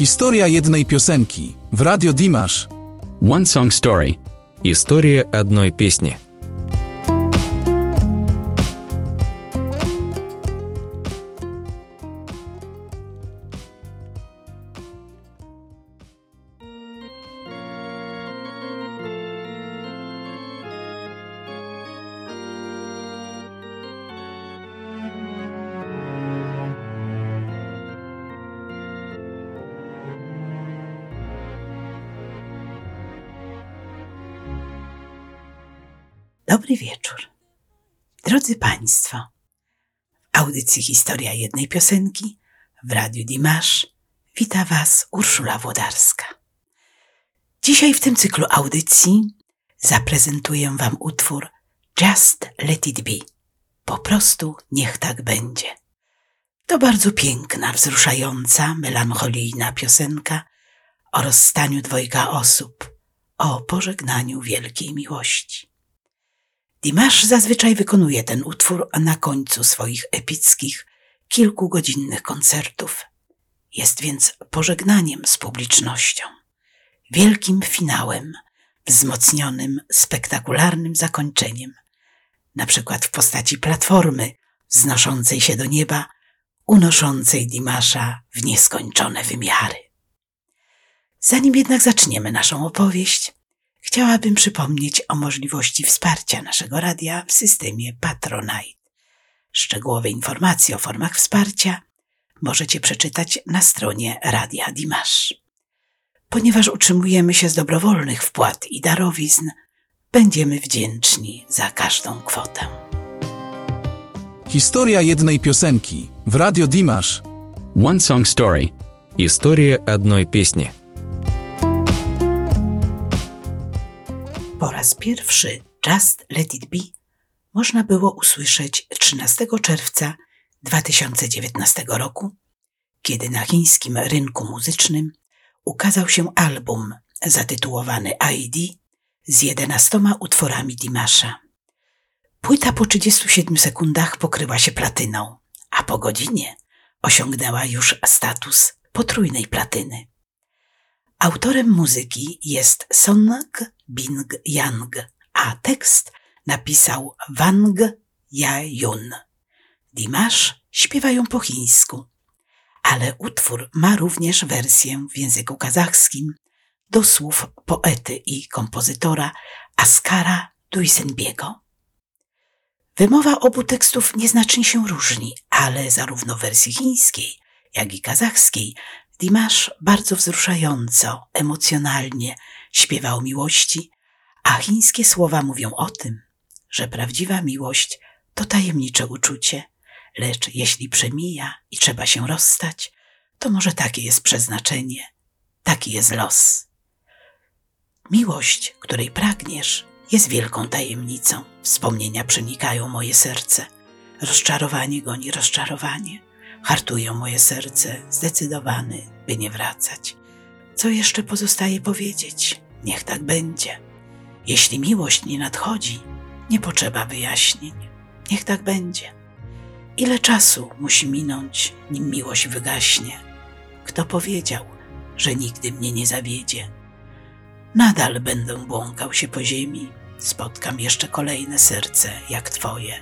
Historia jednej piosenki w Radio Dimash. One Song Story. История одной песни. Audycji Historia jednej piosenki w Radiu Dimash wita Was Urszula Włodarska. Dzisiaj w tym cyklu audycji zaprezentuję Wam utwór Just Let It Be. Po prostu niech tak będzie. To bardzo piękna, wzruszająca, melancholijna piosenka o rozstaniu dwojga osób, o pożegnaniu wielkiej miłości. Dimash zazwyczaj wykonuje ten utwór na końcu swoich epickich, kilkugodzinnych koncertów. Jest więc pożegnaniem z publicznością, wielkim finałem, wzmocnionym spektakularnym zakończeniem, na przykład w postaci platformy wznoszącej się do nieba, unoszącej Dimasza w nieskończone wymiary. Zanim jednak zaczniemy naszą opowieść, chciałabym przypomnieć o możliwości wsparcia naszego radia w systemie Patronite. Szczegółowe informacje o formach wsparcia możecie przeczytać na stronie Radia Dimash. Ponieważ utrzymujemy się z dobrowolnych wpłat i darowizn, będziemy wdzięczni za każdą kwotę. Historia jednej piosenki w Radio Dimash. One Song Story. История одной песни. Po raz pierwszy Just Let It Be można było usłyszeć 13 czerwca 2019 roku, kiedy na chińskim rynku muzycznym ukazał się album zatytułowany ID z 11 utworami Dimasza. Płyta po 37 sekundach pokryła się platyną, a po godzinie osiągnęła już status potrójnej platyny. Autorem muzyki jest Song Bing Yang, a tekst napisał Wang Ya-yun. Dimash śpiewają po chińsku, ale utwór ma również wersję w języku kazachskim do słów poety i kompozytora Askara Duisenbiego. Wymowa obu tekstów nieznacznie się różni, ale zarówno w wersji chińskiej, jak i kazachskiej Dimash bardzo wzruszająco, emocjonalnie śpiewa o miłości, a chińskie słowa mówią o tym, że prawdziwa miłość to tajemnicze uczucie, lecz jeśli przemija i trzeba się rozstać, to może takie jest przeznaczenie, taki jest los. Miłość, której pragniesz, jest wielką tajemnicą. Wspomnienia przenikają moje serce. Rozczarowanie goni rozczarowanie. Hartują moje serce, zdecydowany, by nie wracać. Co jeszcze pozostaje powiedzieć? Niech tak będzie. Jeśli miłość nie nadchodzi, nie potrzeba wyjaśnień. Niech tak będzie. Ile czasu musi minąć, nim miłość wygaśnie? Kto powiedział, że nigdy mnie nie zawiedzie? Nadal będę błąkał się po ziemi, spotkam jeszcze kolejne serce jak Twoje.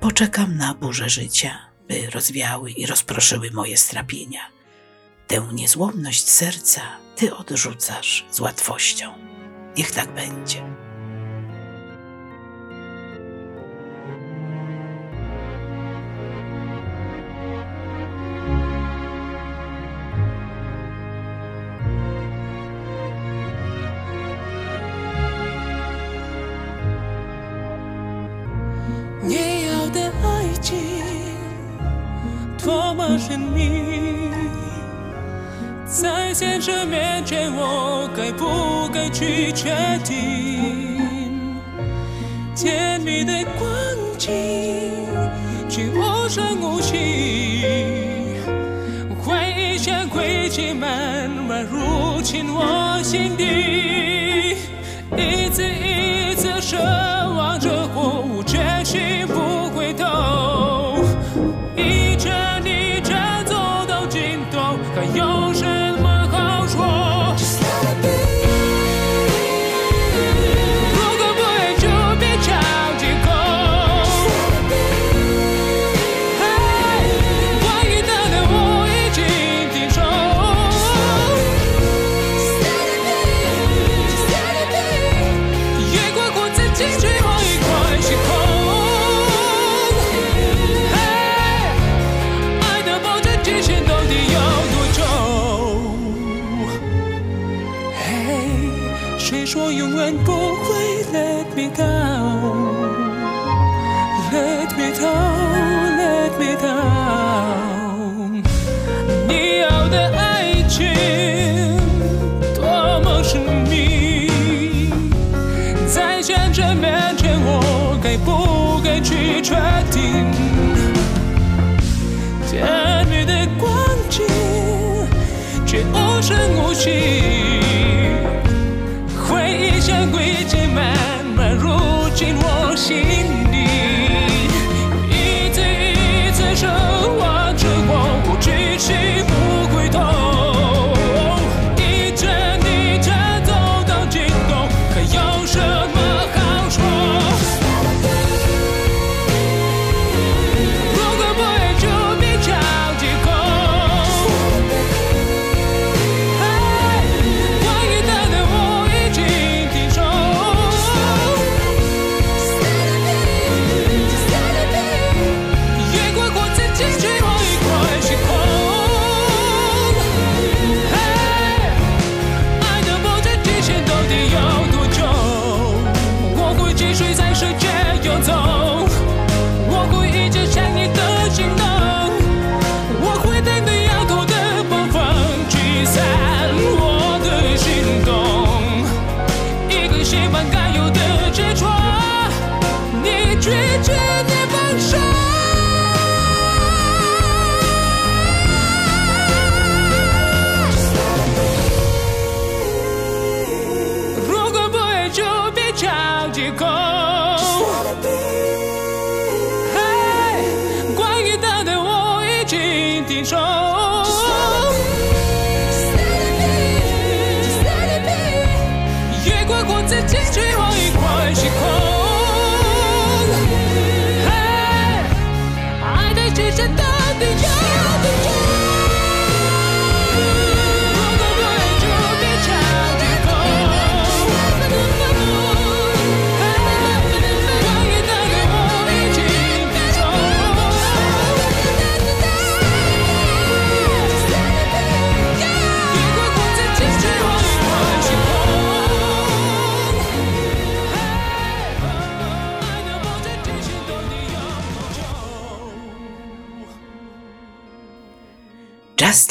Poczekam na burzę życia, by rozwiały i rozproszyły moje strapienia. Tę niezłomność serca Ty odrzucasz z łatwością. Niech tak będzie. 去决定，甜蜜的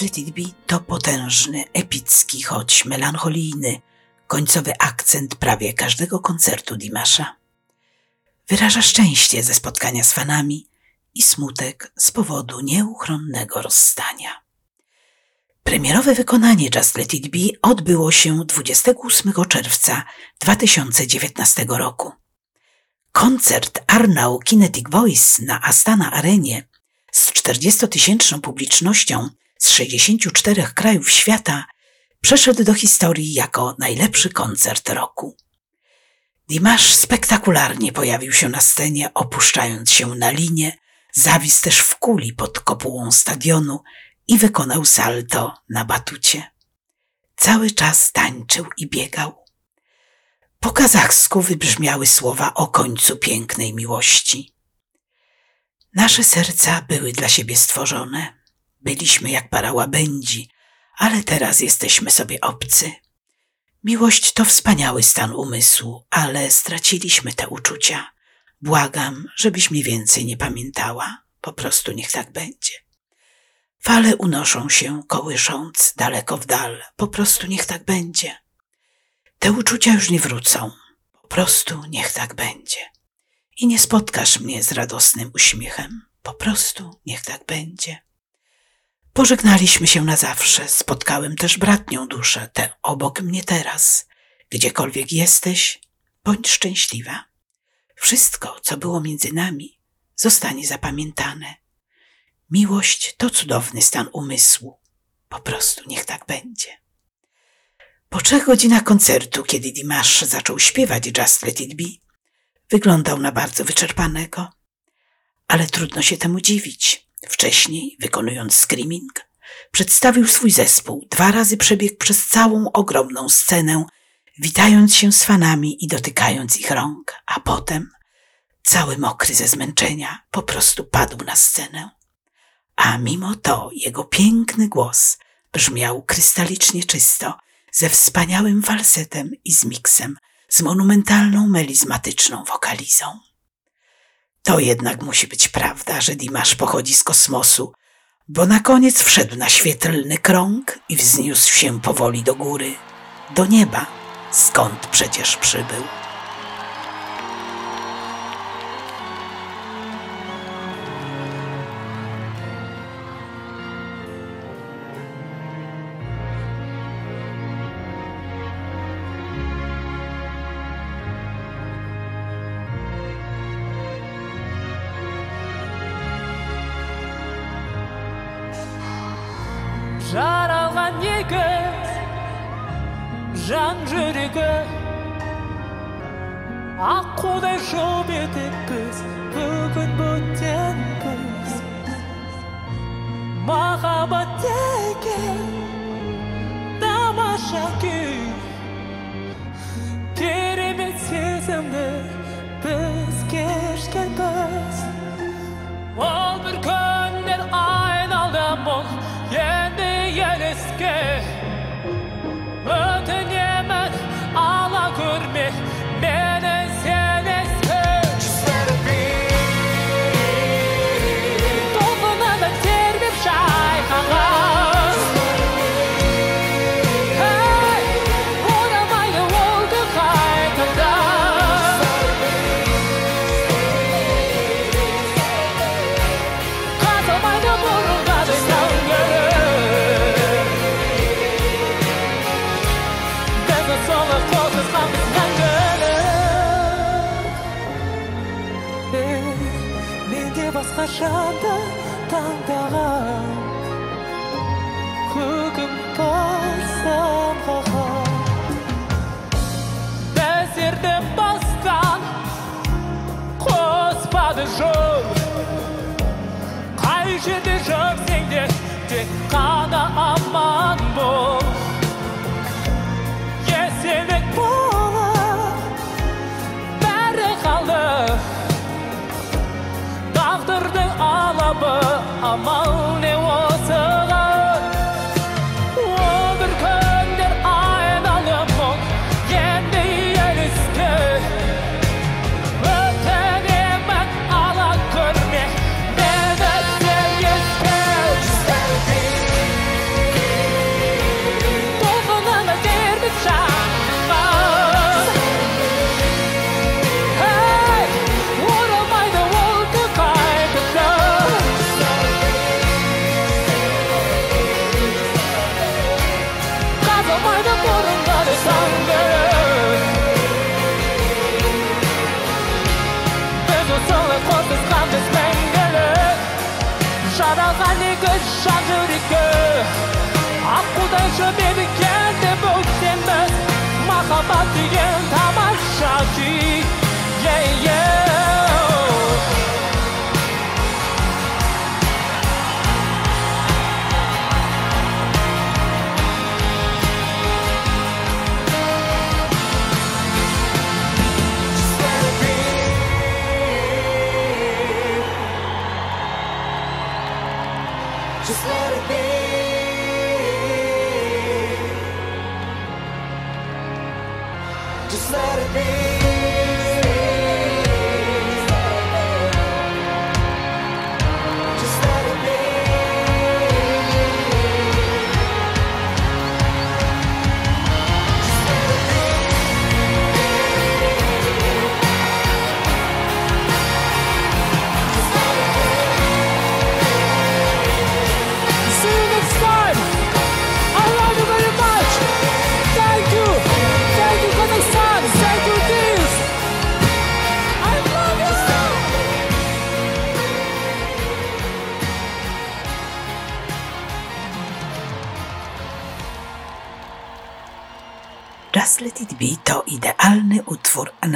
Let It Be to potężny, epicki, choć melancholijny, końcowy akcent prawie każdego koncertu Dimasza. Wyraża szczęście ze spotkania z fanami i smutek z powodu nieuchronnego rozstania. Premierowe wykonanie Just Let It Be odbyło się 28 czerwca 2019 roku. Koncert Arnau Kinetic Voice na Astana Arenie z 40-tysięczną publicznością z 64 krajów świata przeszedł do historii jako najlepszy koncert roku. Dimash spektakularnie pojawił się na scenie, opuszczając się na linię, zawisł też w kuli pod kopułą stadionu i wykonał salto na batucie. Cały czas tańczył i biegał. Po kazachsku wybrzmiały słowa o końcu pięknej miłości. Nasze serca były dla siebie stworzone. Byliśmy jak para łabędzi, ale teraz jesteśmy sobie obcy. Miłość to wspaniały stan umysłu, ale straciliśmy te uczucia. Błagam, żebyś mnie więcej nie pamiętała. Po prostu niech tak będzie. Fale unoszą się, kołysząc daleko w dal. Po prostu niech tak będzie. Te uczucia już nie wrócą. Po prostu niech tak będzie. I nie spotkasz mnie z radosnym uśmiechem. Po prostu niech tak będzie. Pożegnaliśmy się na zawsze. Spotkałem też bratnią duszę, tę obok mnie teraz. Gdziekolwiek jesteś, bądź szczęśliwa. Wszystko, co było między nami, zostanie zapamiętane. Miłość to cudowny stan umysłu. Po prostu niech tak będzie. Po trzech godzinach koncertu, kiedy Dimash zaczął śpiewać Just Let It Be, wyglądał na bardzo wyczerpanego. Ale trudno się temu dziwić. Wcześniej, wykonując screaming, przedstawił swój zespół, dwa razy przebiegł przez całą ogromną scenę, witając się z fanami i dotykając ich rąk, a potem, cały mokry ze zmęczenia, po prostu padł na scenę. A mimo to jego piękny głos brzmiał krystalicznie czysto, ze wspaniałym falsetem i z miksem z monumentalną, melizmatyczną wokalizą. To jednak musi być prawda, że Dimash pochodzi z kosmosu, bo na koniec wszedł na świetlny krąg i wzniósł się powoli do góry, do nieba, skąd przecież przybył. escape. sana aman bol Yesenek болып бәрі тағдырдың алабы амал не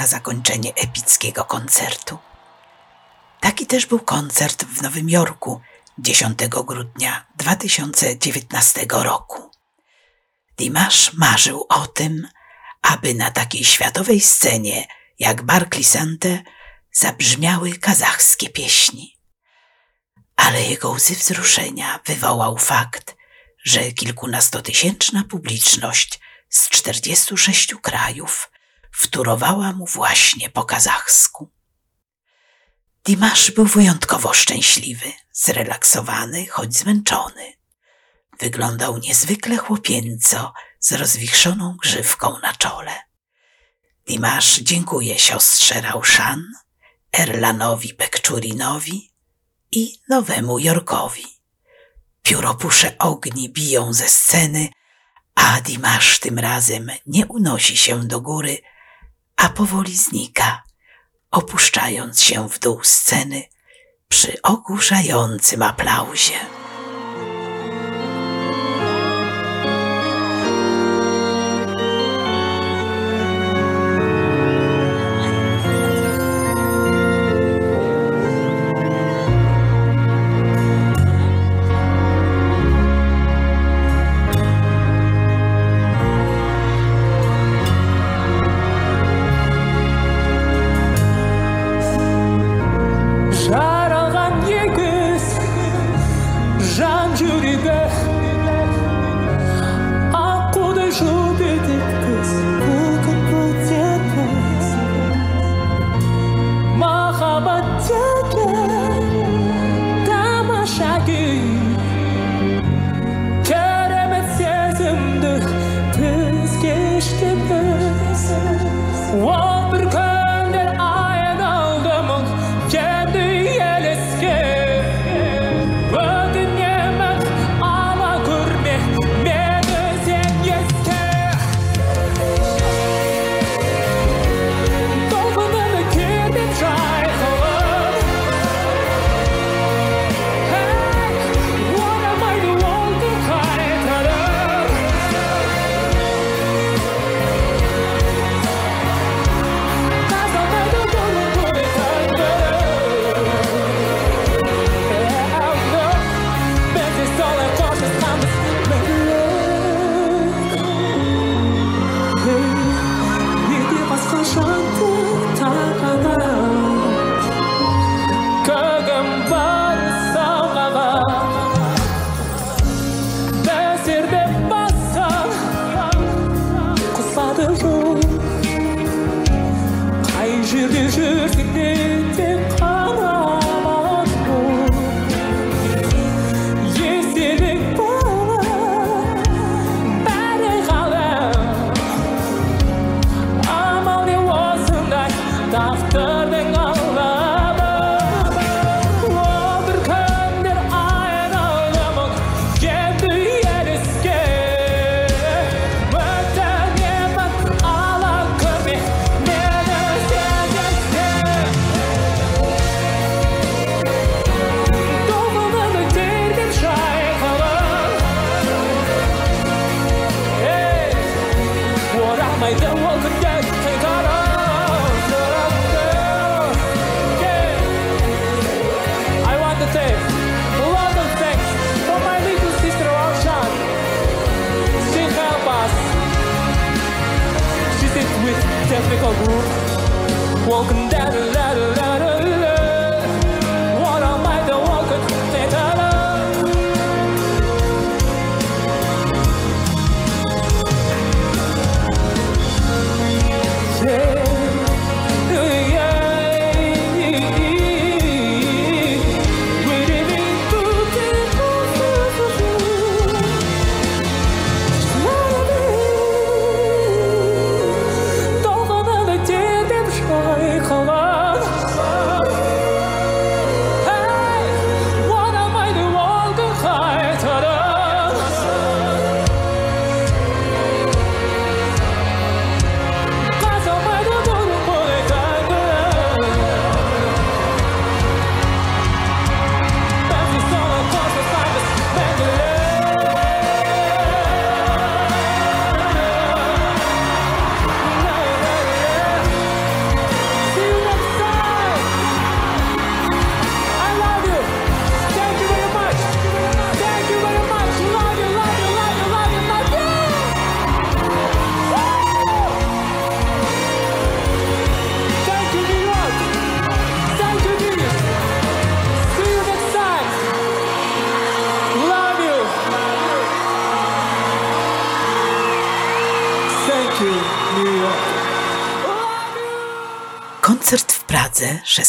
zakończenie epickiego koncertu. Taki też był koncert w Nowym Jorku 10 grudnia 2019 roku. Dimash marzył o tym, aby na takiej światowej scenie jak Barclay Center zabrzmiały kazachskie pieśni. Ale jego łzy wzruszenia wywołał fakt, że kilkunastotysięczna publiczność z 46 krajów wtórowała mu właśnie po kazachsku. Dimasz był wyjątkowo szczęśliwy, zrelaksowany, choć zmęczony. Wyglądał niezwykle chłopięco, z rozwichrzoną grzywką na czole. Dimasz dziękuję siostrze Rauszan, Erlanowi Bekczurinowi i nowemu Jorkowi. Pióropusze ogni biją ze sceny, a Dimasz tym razem nie unosi się do góry, a powoli znika, opuszczając się w dół sceny przy ogłuszającym aplauzie. 우와!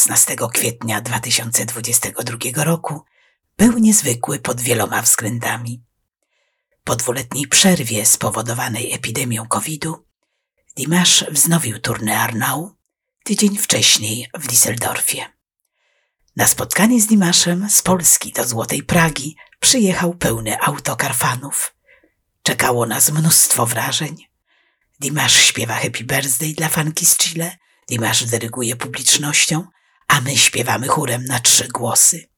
16 kwietnia 2022 roku był niezwykły pod wieloma względami. Po dwuletniej przerwie spowodowanej epidemią COVID-u Dimash wznowił turnę Arnau tydzień wcześniej w Düsseldorfie. Na spotkanie z Dimaszem z Polski do Złotej Pragi przyjechał pełny autokar fanów. Czekało nas mnóstwo wrażeń. Dimash śpiewa Happy Birthday dla fanki z Chile, Dimash dyryguje publicznością, a my śpiewamy chórem na trzy głosy.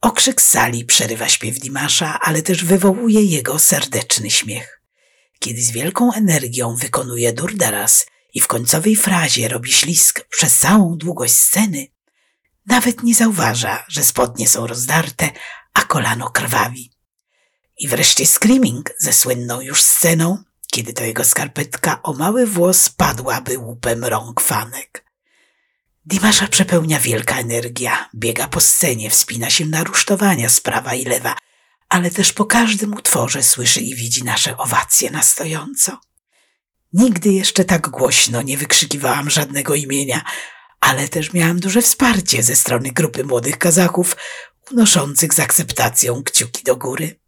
Okrzyk sali przerywa śpiew Dimasza, ale też wywołuje jego serdeczny śmiech. Kiedy z wielką energią wykonuje durdaras i w końcowej frazie robi ślisk przez całą długość sceny, nawet nie zauważa, że spodnie są rozdarte, a kolano krwawi. I wreszcie Screaming ze słynną już sceną, kiedy to jego skarpetka o mały włos padłaby łupem rąk fanek. Dimasza przepełnia wielka energia, biega po scenie, wspina się na rusztowania z prawa i lewa, ale też po każdym utworze słyszy i widzi nasze owacje na stojąco. Nigdy jeszcze tak głośno nie wykrzykiwałam żadnego imienia, ale też miałam duże wsparcie ze strony grupy młodych Kazachów, unoszących z akceptacją kciuki do góry.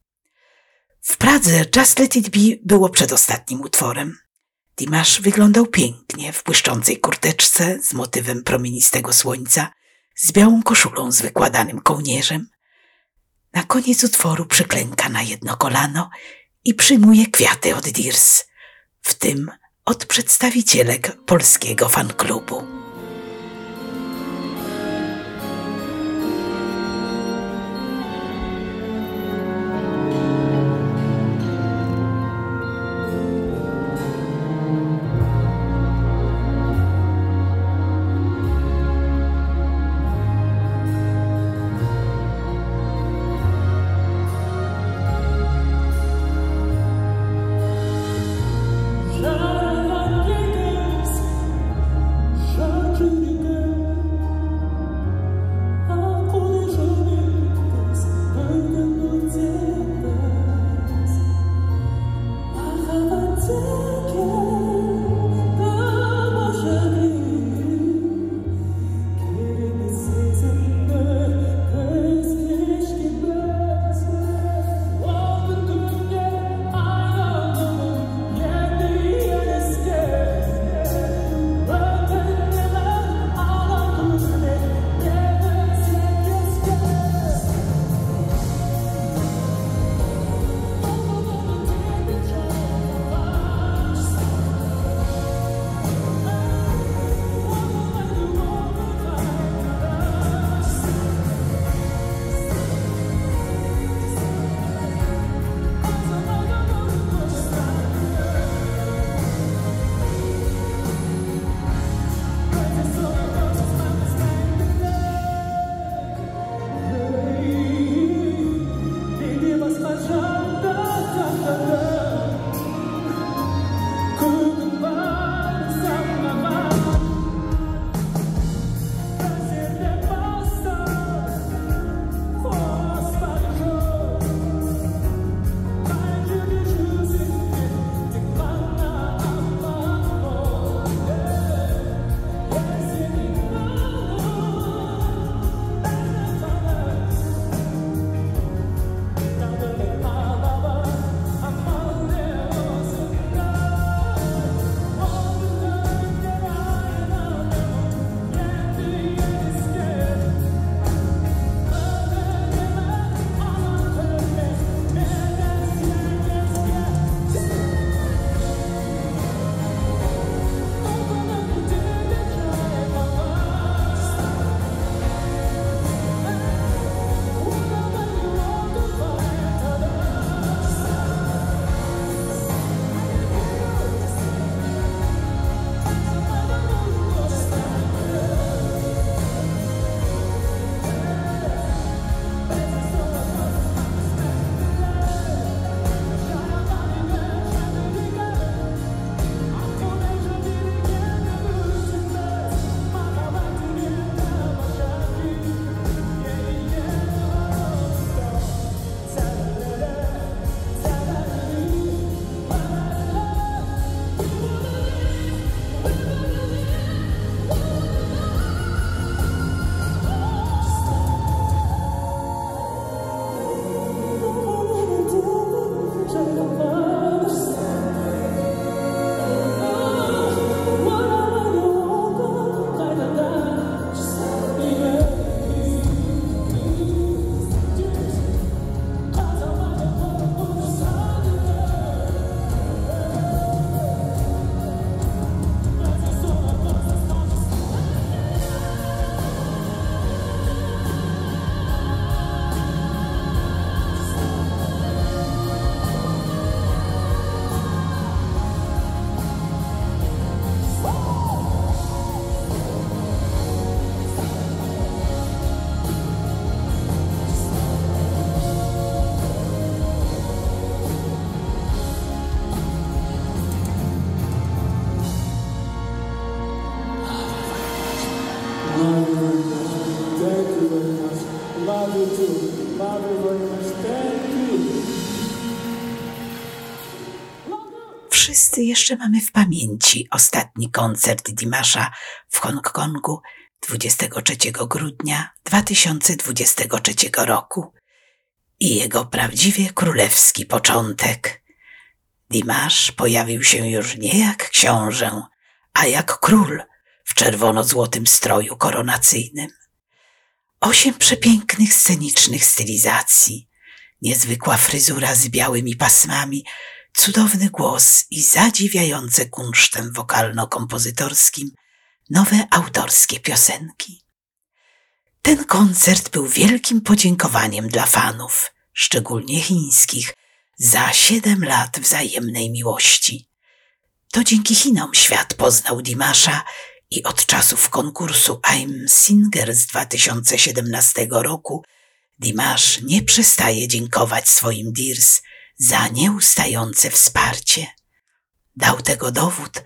W Pradze Just Let It Be było przedostatnim utworem. Dimash wyglądał pięknie w błyszczącej kurteczce z motywem promienistego słońca, z białą koszulą z wykładanym kołnierzem. Na koniec utworu przyklęka na jedno kolano i przyjmuje kwiaty od Dirs, w tym od przedstawicielek polskiego fanklubu. Wszyscy jeszcze mamy w pamięci ostatni koncert Dimasza w Hongkongu 23 grudnia 2023 roku i jego prawdziwie królewski początek. Dimasz pojawił się już nie jak książę, a jak król w czerwono-złotym stroju koronacyjnym. Osiem przepięknych scenicznych stylizacji, niezwykła fryzura z białymi pasmami, cudowny głos i zadziwiające kunsztem wokalno-kompozytorskim nowe autorskie piosenki. Ten koncert był wielkim podziękowaniem dla fanów, szczególnie chińskich, za siedem lat wzajemnej miłości. To dzięki Chinom świat poznał Dimasza i od czasów konkursu I'm Singer z 2017 roku Dimash nie przestaje dziękować swoim Dirs za nieustające wsparcie. Dał tego dowód,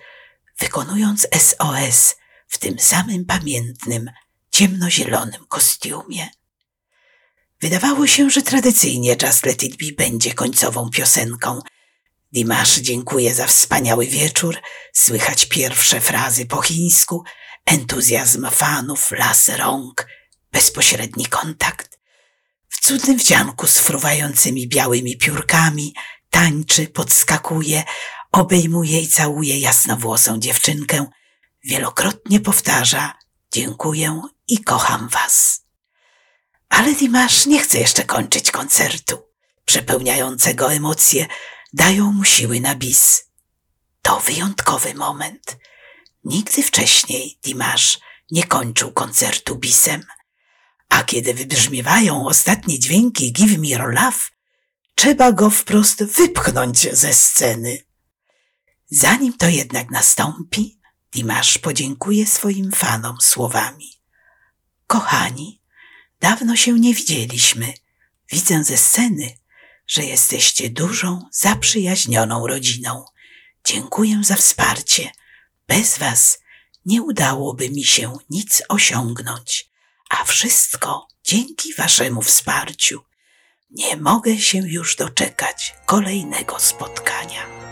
wykonując SOS w tym samym pamiętnym, ciemnozielonym kostiumie. Wydawało się, że tradycyjnie Just Let It Be będzie końcową piosenką. Dimash dziękuję za wspaniały wieczór, słychać pierwsze frazy po chińsku, entuzjazm fanów, las rąk, bezpośredni kontakt. W cudnym wdzianku z fruwającymi białymi piórkami tańczy, podskakuje, obejmuje i całuje jasnowłosą dziewczynkę. Wielokrotnie powtarza dziękuję i kocham was. Ale Dimash nie chce jeszcze kończyć koncertu. Przepełniającego emocje dają mu siły na bis. To wyjątkowy moment. Nigdy wcześniej Dimash nie kończył koncertu bisem. A kiedy wybrzmiewają ostatnie dźwięki Give Me Your Love, trzeba go wprost wypchnąć ze sceny. Zanim to jednak nastąpi, Dimash podziękuje swoim fanom słowami. Kochani, dawno się nie widzieliśmy. Widzę ze sceny, że jesteście dużą, zaprzyjaźnioną rodziną. Dziękuję za wsparcie. Bez was nie udałoby mi się nic osiągnąć, a wszystko dzięki waszemu wsparciu. Nie mogę się już doczekać kolejnego spotkania.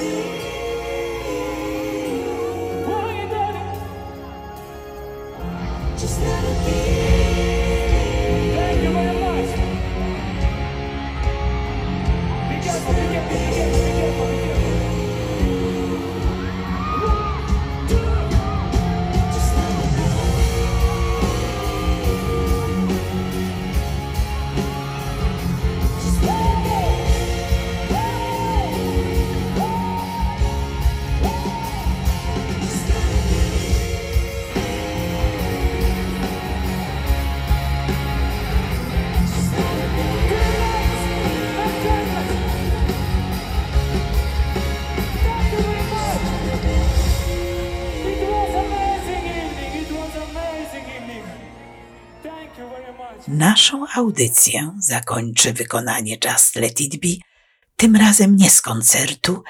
You. Audycję zakończy wykonanie Just Let It Be, tym razem nie z koncertu,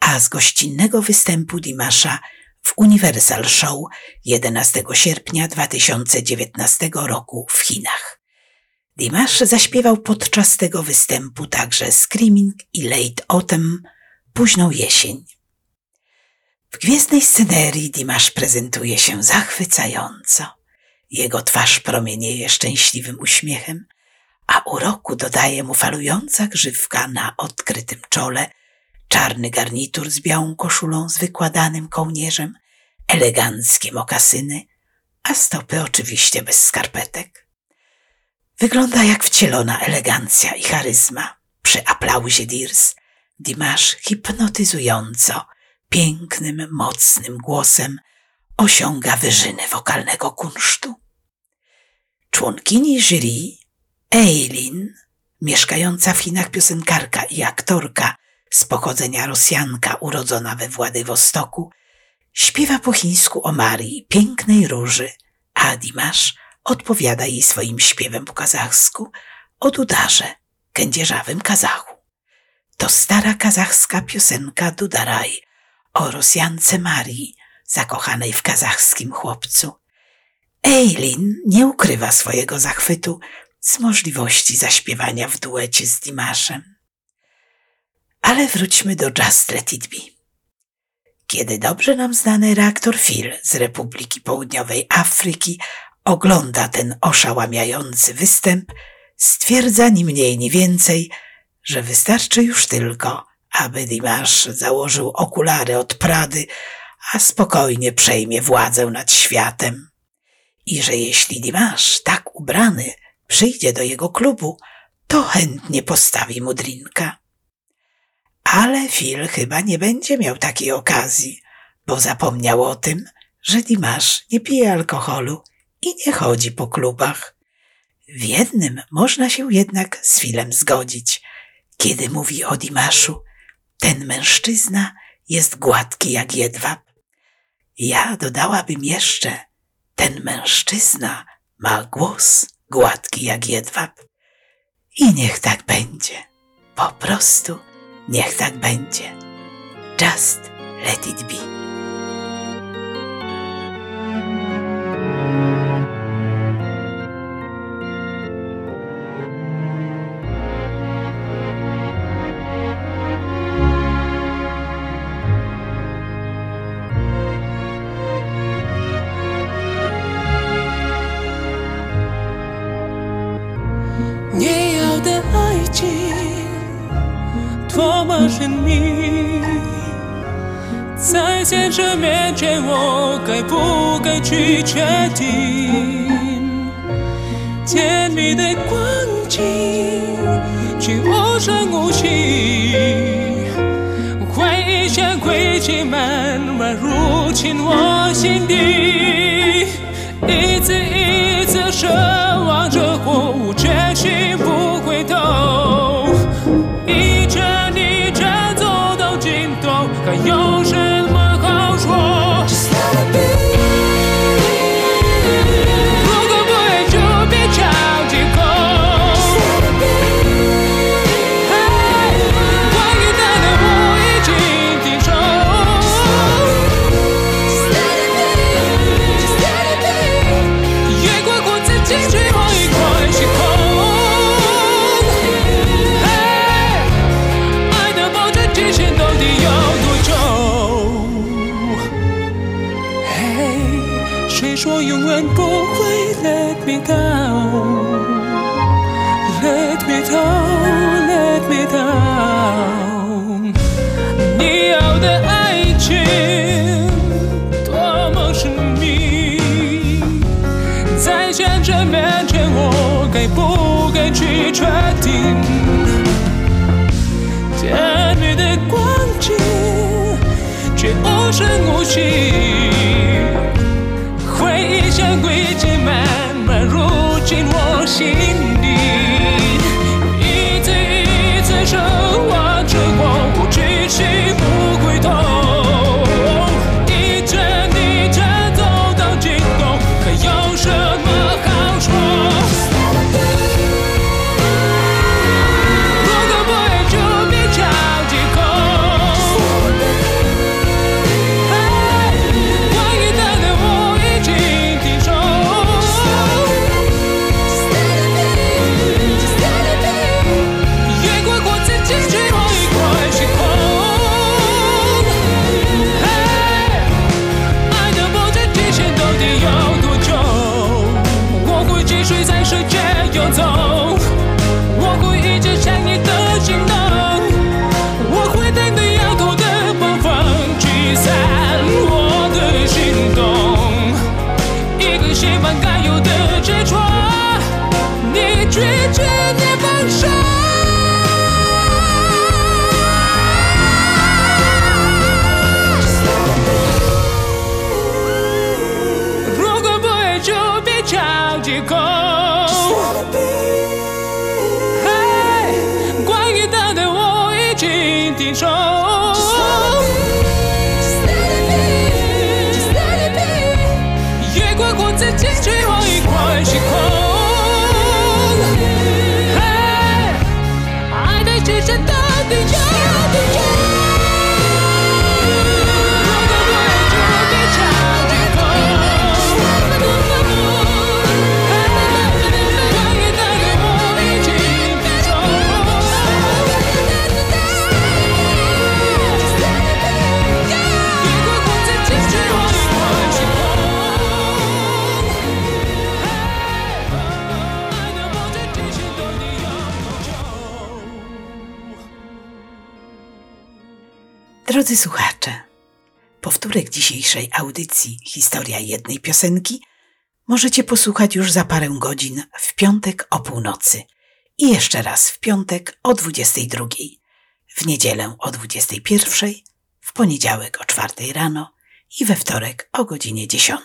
a z gościnnego występu Dimasza w Universal Show 11 sierpnia 2019 roku w Chinach. Dimash zaśpiewał podczas tego występu także Screaming i Late Autumn, późną jesień. W gwiezdnej scenerii Dimash prezentuje się zachwycająco. Jego twarz promienieje szczęśliwym uśmiechem, a uroku dodaje mu falująca grzywka na odkrytym czole, czarny garnitur z białą koszulą z wykładanym kołnierzem, eleganckie mokasyny, a stopy oczywiście bez skarpetek. Wygląda jak wcielona elegancja i charyzma. Przy aplauzie Dirs Dimash hipnotyzująco, pięknym, mocnym głosem osiąga wyżyny wokalnego kunsztu. Członkini jury Eileen, mieszkająca w Chinach piosenkarka i aktorka z pochodzenia Rosjanka urodzona we Władywostoku, śpiewa po chińsku o Marii, pięknej róży, a Dimash odpowiada jej swoim śpiewem po kazachsku o Dudarze, kędzierzawym Kazachu. To stara kazachska piosenka Dudaraj o Rosjance Marii, zakochanej w kazachskim chłopcu. Eileen nie ukrywa swojego zachwytu z możliwości zaśpiewania w duecie z Dimaszem. Ale wróćmy do Just Let It Be. Kiedy dobrze nam znany reaktor Phil z Republiki Południowej Afryki ogląda ten oszałamiający występ, stwierdza ni mniej ni więcej, że wystarczy już tylko, aby Dimash założył okulary od Prady, a spokojnie przejmie władzę nad światem. I że jeśli Dimash tak ubrany przyjdzie do jego klubu, to chętnie postawi mu drinka. Ale Phil chyba nie będzie miał takiej okazji, bo zapomniał o tym, że Dimash nie pije alkoholu i nie chodzi po klubach. W jednym można się jednak z Filem zgodzić, kiedy mówi o Dimaszu. Ten mężczyzna jest gładki jak jedwab. Ja dodałabym jeszcze, ten mężczyzna ma głos gładki jak jedwab. I niech tak będzie. Po prostu niech tak będzie. Just let it be. 是你。在现实面前，我该不该去决定？甜蜜的光景，却无声无息。回忆像轨迹，慢慢入侵我心底。一次一次奢该不该去确定？甜蜜的光景，却无声无息。回忆像轨迹，慢慢入侵我心 audycji Historia jednej piosenki możecie posłuchać już za parę godzin w piątek o północy i jeszcze raz w piątek o 22, w niedzielę o 21, w poniedziałek o 4 rano i we wtorek o godzinie 10.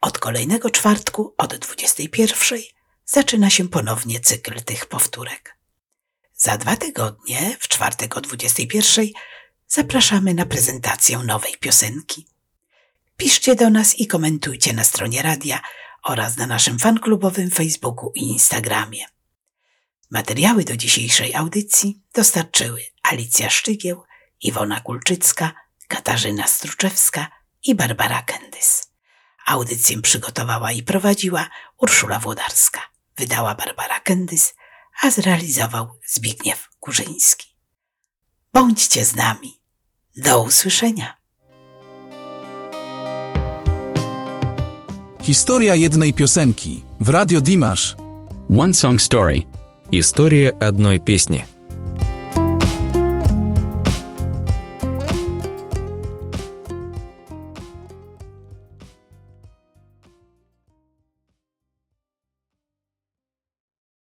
Od kolejnego czwartku od 21 zaczyna się ponownie cykl tych powtórek. Za dwa tygodnie, w czwartek o 21, zapraszamy na prezentację nowej piosenki. Piszcie do nas i komentujcie na stronie radia oraz na naszym fanklubowym Facebooku i Instagramie. Materiały do dzisiejszej audycji dostarczyły Alicja Szczygieł, Iwona Kulczycka, Katarzyna Struczewska i Barbara Kendys. Audycję przygotowała i prowadziła Urszula Włodarska. Wydała Barbara Kendys, a zrealizował Zbigniew Kurzyński. Bądźcie z nami. Do usłyszenia. Historia jednej piosenki w Radio Dimash. One Song Story. История одной песни.